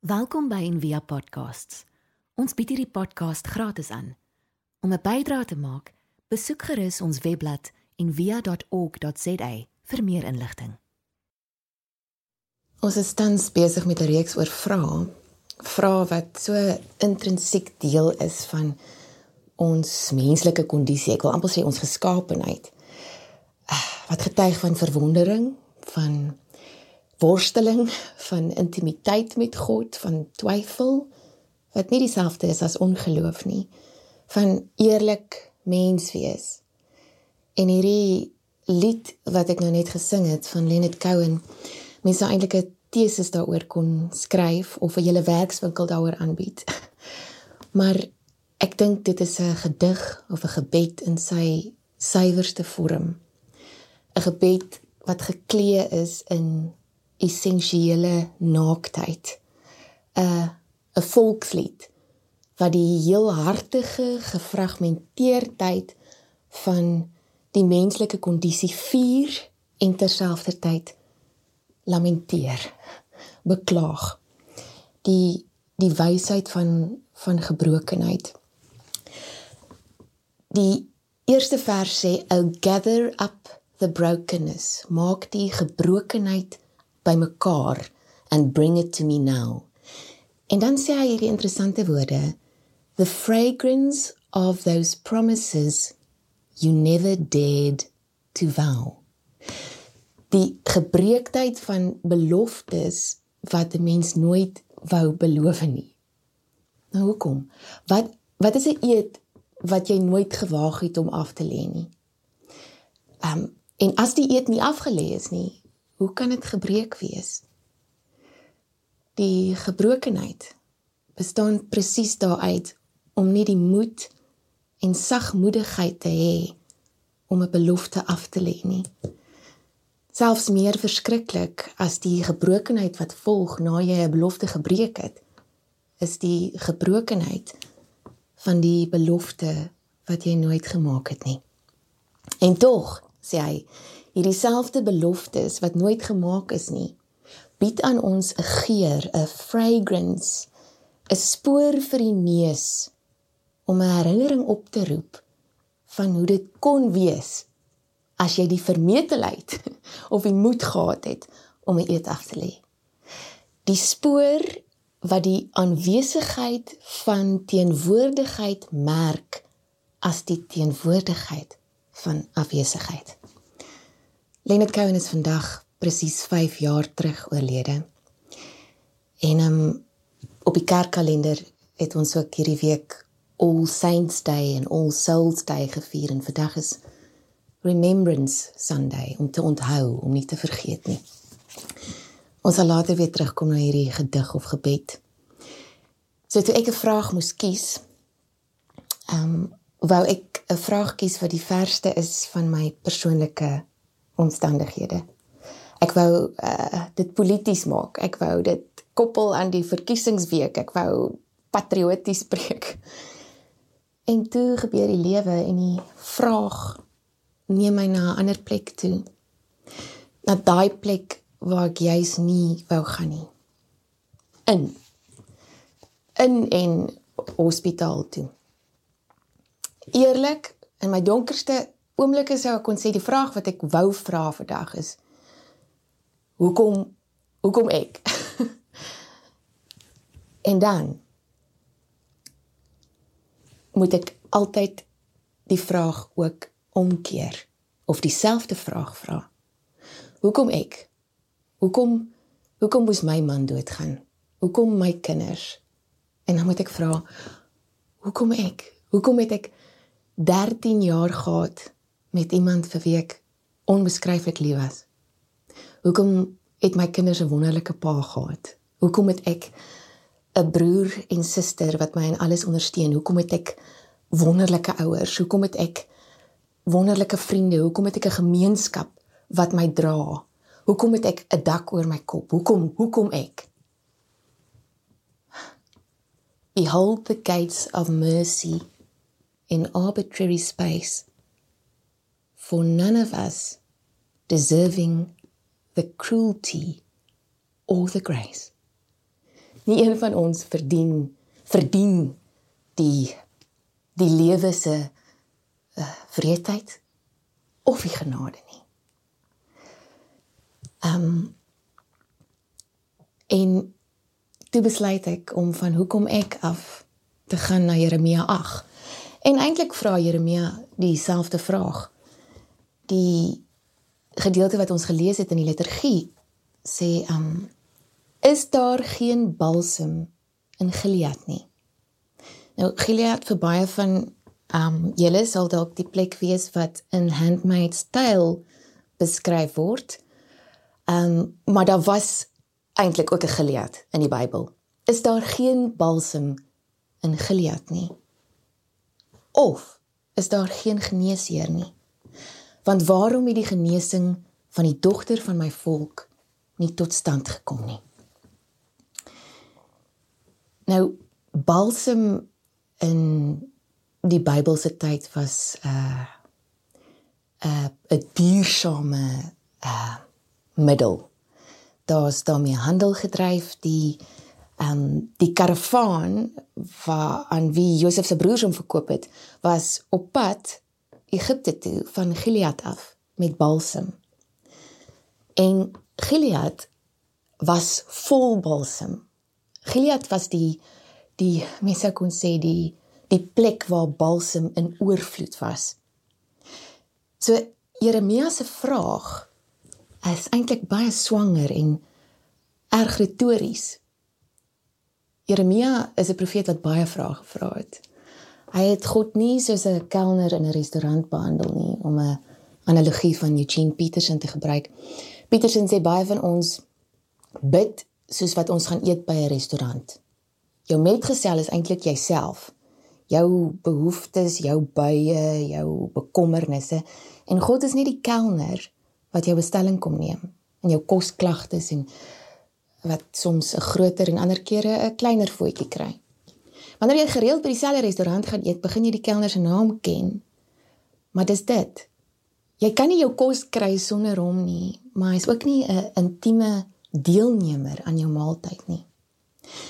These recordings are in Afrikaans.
Welkom by Envia Podcasts. Ons bied hierdie podcast gratis aan. Om 'n bydrae te maak, besoek gerus ons webblad en via.org.za vir meer inligting. Ons is tans besig met 'n reeks oor vrae, vrae wat so intrinsiek deel is van ons menslike kondisie. Ek wil amper sê ons geskaapenheid. Ah, wat getuig van verwondering, van worsteling, van intimiteit met God, van twyfel wat nie dieselfde is as ongeloof nie, van eerlik mens wees. En hierdie lied wat ek nou net gesing het van Leonard Cohen, mense eintlik 'n teses daaroor kon skryf of 'n hele werkswinkel daaroor aanbied. Maar ek dink dit is 'n gedig of 'n gebed in sy suiwerste vorm. 'n Gebed wat geklee is in essensiële naaktheid. 'n 'n volkslied wat die heel hartige gefragmenteerdheid van die menslike kondisie vier en terselfdertyd lamenteer, beklaag. Die die wysheid van van gebrokenheid. Die eerste vers sê, "O gather up the brokenness," maak die gebrokenheid bymekaar and bring it to me now. En dan sê hy hierdie interessante woorde, "The fragrance of those promises you never dared to vow." Die gebreektheid van beloftes wat 'n mens nooit wou beloof nie. Nou hoekom? Wat wat is 'n eed wat jy nooit gewaag het om af te lê nie? Ehm um, en as die eed nie afgelê is nie, hoe kan dit gebreek wees? Die gebrokenheid bestaan presies daaruit om nie die moed en sagmoedigheid te hê om 'n belofte af te lê nie. Selfs meer verskriklik as die gebrokenheid wat volg na jy 'n belofte gebreek het, is die gebrokenheid van die belofte wat jy nooit gemaak het nie. En tog, sê hy, hierdie selfde beloftes wat nooit gemaak is nie, bied aan ons 'n geur, 'n fragrance, 'n spoor vir die neus om 'n herinnering op te roep van hoe dit kon wees as jy die vermetelheid of die moed gehad het om 'n eet af te lê. Die spoor wat die aanwesigheid van teenwoordigheid merk as die teenwoordigheid van afwesigheid. Leonard Cohen is vandag presies 5 jaar terug oorlede. En um, op die kerkkalender het ons ook hierdie week All Saints Day en All Souls Day gevier en vandag is Remembrance Sunday om te onthou, om nie te vergeet nie. Ons sal later weer terugkom na hierdie gedig of gebed. So toe ek 'n vraag moes kies, ehm um, wou ek 'n vraag kies wat die verste is van my persoonlike omstandighede. Ek wou uh, dit polities maak. Ek wou dit koppel aan die verkiesingsweek. Ek wou patrioties spreek. En toe gebeur die lewe en die vraag neem my na 'n ander plek toe. Na daai plek waar ek juis nie wou gaan nie. In in 'n hospitaal toe. Eerlik, in my donkerste oomblikke sou ek kon sê die vraag wat ek wou vra vandag is hoekom hoekom ek? En dan moet ek altyd die vraag ook omkeer of dieselfde vraag vra. Hoekom ek? Hoekom hoekom moes my man doodgaan? Hoekom my kinders? En dan moet ek vra hoekom ek? Hoekom het ek 13 jaar gehad met iemand vir wie ek onbeskryflik lief was. Hoekom het my kinders 'n wonderlike pa gehad? Hoekom het ek 'n broer en suster wat my in alles ondersteun? Hoekom het ek wonderlike ouers? Hoekom het ek wonderlike vriende? Hoekom het ek 'n gemeenskap wat my dra? Hoekom het ek 'n dak oor my kop? Hoekom hoekom ek? Behold the gates of mercy in arbitrary space for none of us deserving the cruelty or the grace. Nie een van ons verdien verdien die die lewe se uh, vreedheid of die genade nie. Ehm um, en toe besluit ek om van hoekom ek af te gaan na Jeremia 8. En eintlik vra Jeremia dieselfde vraag. Die gedeelte wat ons gelees het in die liturgie sê um, is daar geen balsem in Gilead nie. Nou Gilead vir baie van um, julle sal dalk die plek wees wat in handmade style beskryf word. Um, maar daar was eintlik ook 'n Gilead in die Bybel. Is daar geen balsem in Gilead nie? Of is daar geen geneesheer nie? Want waarom het die genesing van die dogter van my volk nie tot stand gekom nie? Nou balsem in die Bybelse tyd was 'n uh, 'n uh, 'n duursame uh middel. Daar's daarmee handel gedryf die ehm um, die karavaan waar aan wie Josef se broers hom verkoop het, was op pad Egipte toe van Gilead af met balsem. En Gilead was vol balsem. Gilead was die die mense kon sê die die plek waar balsem in oorvloed was. So Jeremia se vraag is eintlik baie swanger en erg retories. Jeremia is 'n profeet wat baie vrae gevra het. Hy het God nie soos 'n kelner in 'n restaurant behandel nie om 'n analogie van Eugene Peterson te gebruik. Peterson sê baie van ons bid soos wat ons gaan eet by 'n restaurant. Jou metgesel is eintlik jouself. Jou behoeftes, jou buie, jou bekommernisse en God is nie die kelner wat jou bestelling kom neem en jou kosklagtes en wat soms 'n groter en ander kere 'n kleiner voetjie kry. Wanneer jy gereeld by dieselfde restaurant gaan eet, begin jy die kelner se naam ken. Maar dis dit. Jy kan nie jou kos kry sonder hom nie, maar hy's ook nie 'n intieme deelnemer aan jou maaltyd nie.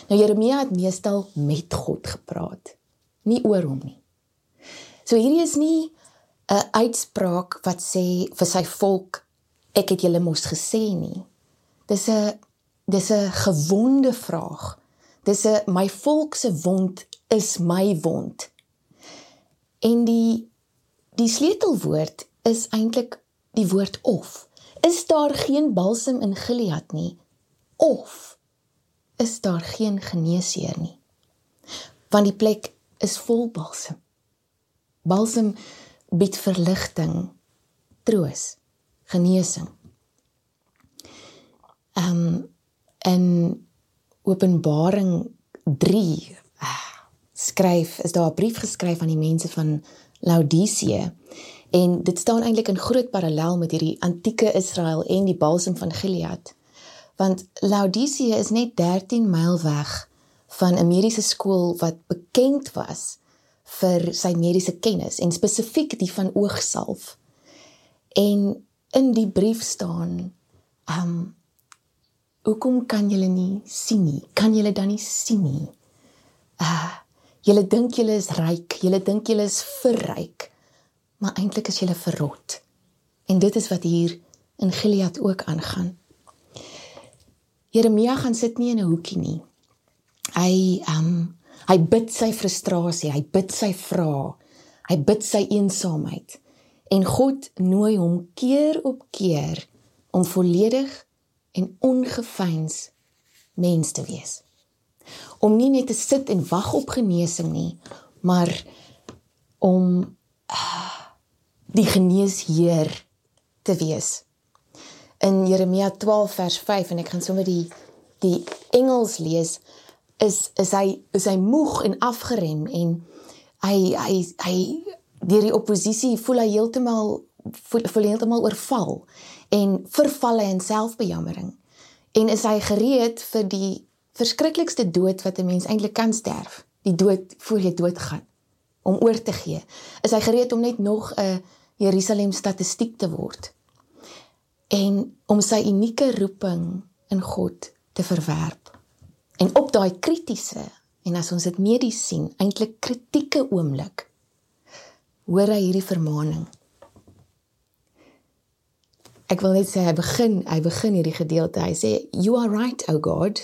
Nou Jeremia het meestal met God gepraat, nie oor hom nie. So hierdie is nie 'n uitspraak wat sê vir sy volk ek het julle mos gesê nie. Dis 'n dis 'n gewonde vraag. Dis 'n my volk se wond is my wond. En die die sleutelwoord is eintlik die woord of. Is daar geen balsem in Gilead nie? Of is daar geen geneesheer nie. Want die plek is vol balsem. Balsem bied verligting, troos, genesing. Ehm um, in Openbaring 3 ah, skryf is daar 'n brief geskryf aan die mense van Laodicea en dit staan eintlik in groot parallel met hierdie antieke Israel en die balsem van Gilead. Want Laodicea is net 13 myl weg van 'n mediese skool wat bekend was vir sy mediese kennis en spesifiek die van oogsalf. En in die brief staan, um, hoekom kan julle nie sien nie? Kan julle dan nie sien nie? Uh julle dink julle is ryk, julle dink julle is verryk, maar eintlik is julle verrot. En dit is wat hier in Gilead ook aangaan. Jeremia gaan sit nie in 'n hoekie nie. Hy um hy bid sy frustrasie, hy bid sy vrae, hy bid sy eensaamheid. En God nooi hom keer op keer om volledig en ongeveins mens te wees. Om nie net te sit en wag op genesing nie, maar om uh, die geneesheer te wees in Jeremia 12 vers 5 en ek gaan sommer die die Engels lees is is hy is hy moeg en afgerem en hy hy hy deur die oppositie voel hy heeltemal voel, voel heeltemal oorval en verval hy in selfbejammering. En is hy gereed vir die verskriklikste dood wat 'n mens eintlik kan sterf? Die dood voor jy doodgaan om oor te gee. Is hy gereed om net nog 'n Jerusalem statistiek te word? En om sy unieke roeping in God te verwerp. En op daai kritiese en as ons dit medies sien, eintlik kritieke oomblik, hoor hy hierdie vermaaning. Ek wil net sê hy begin, hy begin hierdie gedeelte. Hy sê, "You are right, O God,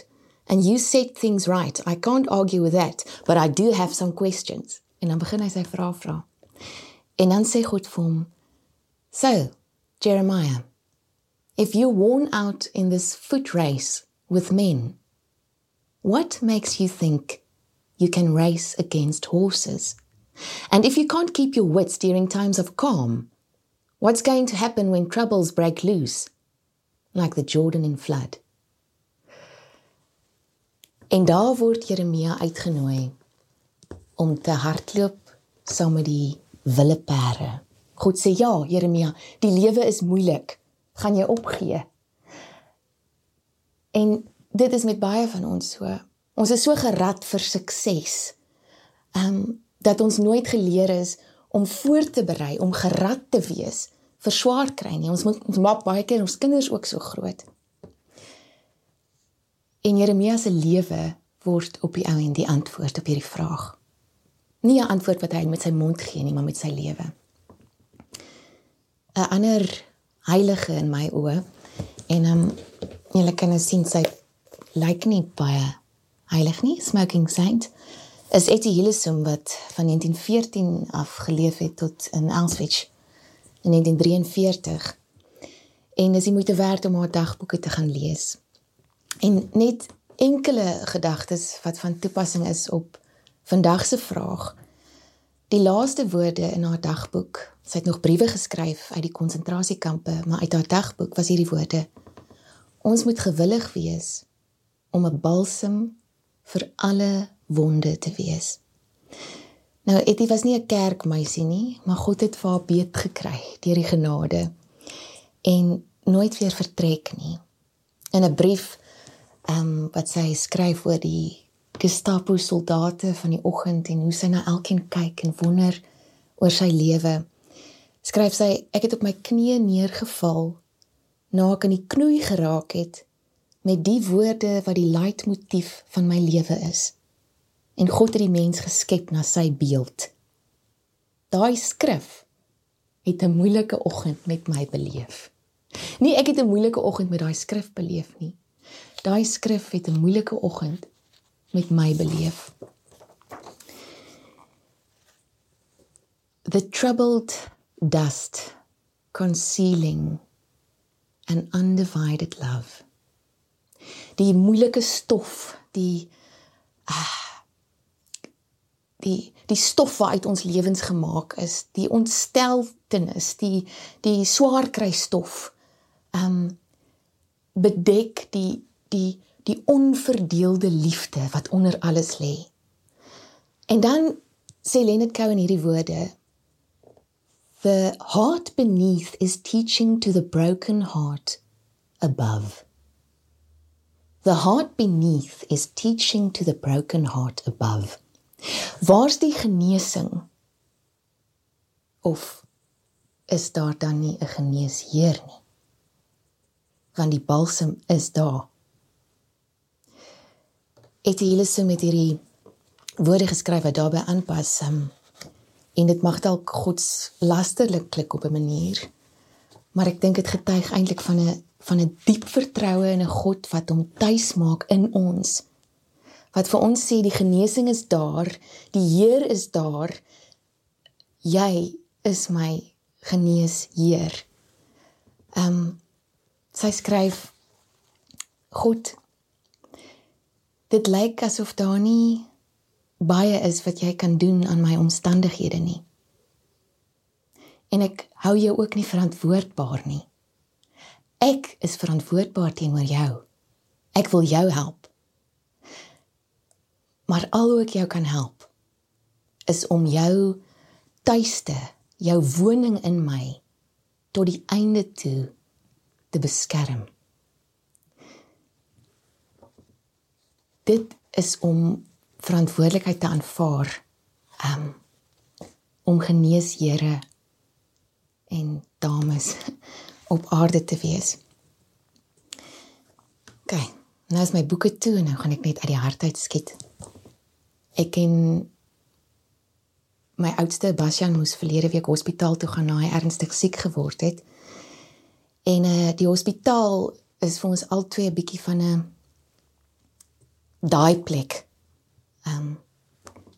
and you set things right. I can't argue with that, but I do have some questions." En dan begin hy sy vrae vra. En dan sê God vir hom, "So, Jeremiah, if you're worn out in this foot race with men, what makes you think you can race against horses? And if you can't keep your wits during times of calm, what's going to happen when troubles break loose, like the Jordan in flood? En daar word Jeremia uitgenooi om te hardloop saam met die wilde perde. God sê ja, Jeremia, die lewe is moeilik. Gaan jy opgee? En dit is met baie van ons so. Ons is so gerad vir sukses. Ehm um, dat ons nooit geleer is om voor te berei, om gerad te wees vir swaar kry nie. Ons moet ons maak baie keer ons kinders ook so groot. En Jeremia se lewe word op die ou en die antwoord op hierdie vraag. Nie 'n antwoord wat hy met sy mond gee nie, maar met sy lewe. 'n ander heilige in my oë en ehm um, julle nou sien sy lyk nie baie heilig nie, smoking saint. Is Etty Hillesum wat van 1914 af geleef het tot in Auschwitz in 1943. En is jy moet werd om haar dagboeke te gaan lees. En net enkele gedagtes wat van toepassing is op vandag se vraag. Die laaste woorde in haar dagboek Sy het nog briewe geskryf uit die konsentrasiekampe, maar uit haar dagboek was hierdie woorde: Ons moet gewillig wees om 'n balsem vir alle wonde te wees. Nou, Etty was nie 'n kerkmeisie nie, maar God het vir haar beet gekry deur die genade en nooit weer vertrek nie. In 'n brief ehm um, wat sy skryf oor die Gestapo soldate van die oggend en hoe sy na elkeen kyk en wonder oor sy lewe skryf sy ek het op my knieë neergeval na ek in die knoei geraak het met die woorde wat die leitmotief van my lewe is en God het die mens geskep na sy beeld. Daai skrif het 'n moeilike oggend met my beleef. Nie ek het 'n moeilike oggend met daai skrif beleef nie. Daai skrif het 'n moeilike oggend met my beleef. The troubled dust, concealing an undivided love. Die moeilike stof, die ah, die die stof wat uit ons lewens gemaak is, die ontsteltenis, die die swaar kry stof. Um bedek die die die onverdeelde liefde wat onder alles lê. En dan sê Leonard Cohen hierdie woorde The heart beneath is teaching to the broken heart above. The heart beneath is teaching to the broken heart above. Waar's die genesing? Of is daar dan nie 'n geneesheer nie? Want die balsem is daar. Etielese met hierdie woorde geskryf wat daarbey aanpas. Um, en dit mag dalk gods lasterlik klik op 'n manier maar ek dink dit getuig eintlik van 'n van 'n diep vertroue in 'n God wat hom tuis maak in ons wat vir ons sê die genesing is daar die Heer is daar jy is my geneesheer ehm um, sy skryf God dit lyk asof daar nie baie is wat jy kan doen aan my omstandighede nie. En ek hou jou ook nie verantwoordbaar nie. Ek is verantwoordbaar teenoor jou. Ek wil jou help. Maar al hoe ek jou kan help is om jou tuiste, jou woning in my tot die einde toe te beskerm. Dit is om verantwoordelikheid te aanvaar um om geneeshere en dames op aarde te wees. OK, Nou is my boeke toe en nou gaan ek net uit die hart uit skiet. Ek ken my oudste Basjan moes verlede week hospitaal toe gaan na hy ernstig siek geword het. En uh die hospitaal is vir ons albei 'n bietjie van 'n daai plek. Ehm um,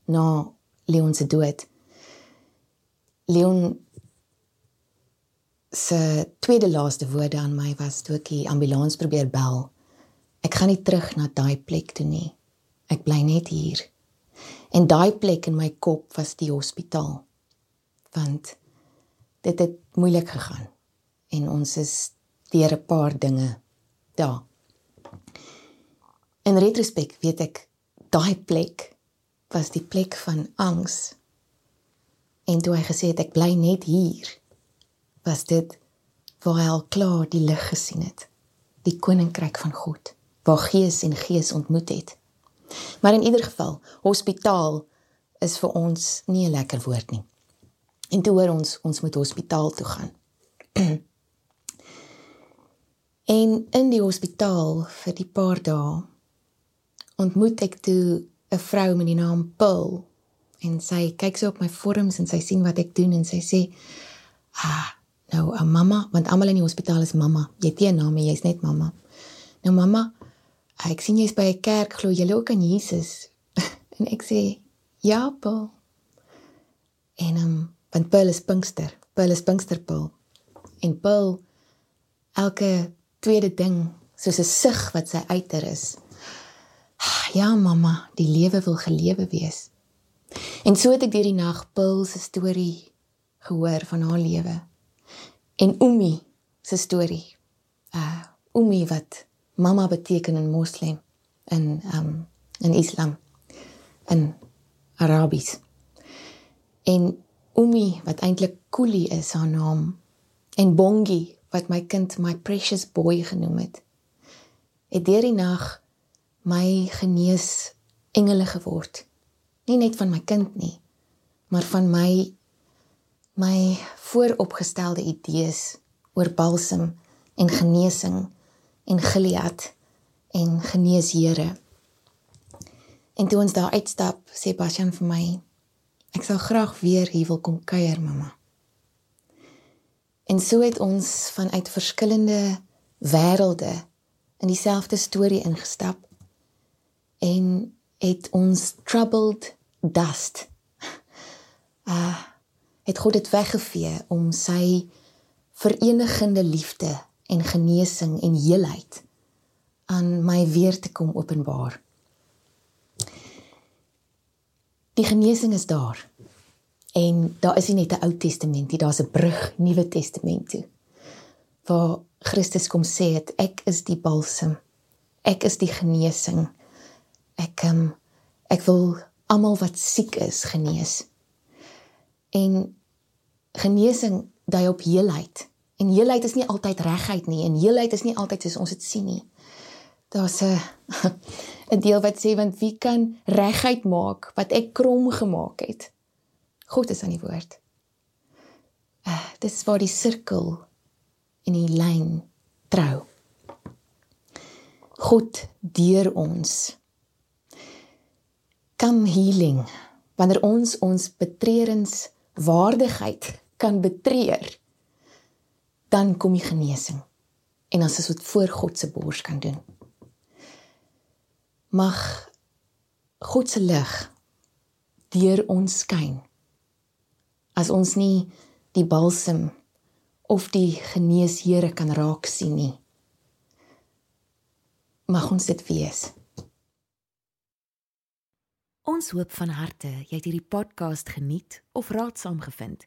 na Leon se dood. Leon se tweede laaste woorde aan my was toe ek die ambulans probeer bel. Ek gaan nie terug na daai plek toe nie. Ek bly net hier. En daai plek in my kop was die hospitaal. Want dit het moeilik gegaan en ons is deur 'n paar dinge daar. In retrospek weet ek daai plek was die plek van angs. En toe hy gesê het ek bly net hier, was dit waar hy al klaar die lig gesien het. Die koninkryk van God, waar gees en gees ontmoet het. Maar in ieder geval, hospitaal is vir ons nie 'n lekker woord nie. En toe hoor ons ons moet hospitaal toe gaan. en in die hospitaal vir die paar dae ontmoet ek toe 'n vrou met die naam Paul en sy kyk so op my vorms en sy sien wat ek doen en sy sê ah nou 'n mamma want almal in die hospitaal is mamma jy het nie 'n naam nie jy's net mamma nou mamma ek sien jy's by 'n kerk glo jy ook aan Jesus? En ek sê ja Paul. En um, want Paul is Pinkster. Paul is Pinkster Paul. En Paul elke tweede ding soos 'n sug wat sy uiter is. Ja mamma die lewe wil gelewe wees. En so het ek deur die nag Paul se storie gehoor van haar lewe. En Umi se storie. Uh Umi wat mamma beteken in moslem in um in islam in arabies. En Umi wat eintlik Kuli is haar naam en Bongi wat my kind my precious boy genoem het het deur die nag my genees engele geword. Nie net van my kind nie maar van my my vooropgestelde idees oor balsem en genesing en Gilead en geneeshere. En toe ons daar uitstap, sê Basjan vir my, ek sal graag weer hier wil kom kuier, mamma. En so het ons vanuit verskillende wêrelde in dieselfde storie ingestap en het ons troubled dust uh het God dit weggevee om sy verenigende liefde en genesing en heelheid aan my weer te kom openbaar. Die genesing is daar. En daar is nie net 'n Ou Testament nie, daar's 'n brug Nuwe Testament toe. Waar Christus kom sê het ek is die balsem. Ek is die genesing. Ek um, ek wil almal wat siek is genees. En genesing dui op heelheid. En heelheid is nie altyd regheid nie en heelheid is nie altyd soos ons dit sien nie. Daar's 'n 'n deel wat sê want wie kan regheid maak wat ek krom gemaak het? God is aan die woord. Uh, dit is waar die sirkel in die lyn trou. God deur ons. Come healing wanneer ons ons betreerings waardigheid kan betreur, dan kom die genesing. En as ons dit voor God se bors kan doen. Mag God se lig deur ons skyn. As ons nie die balsem of die geneeshere kan raak sien nie. Mag ons dit wees. Ons hoop van harte jy het hierdie podcast geniet of raadsaam gevind.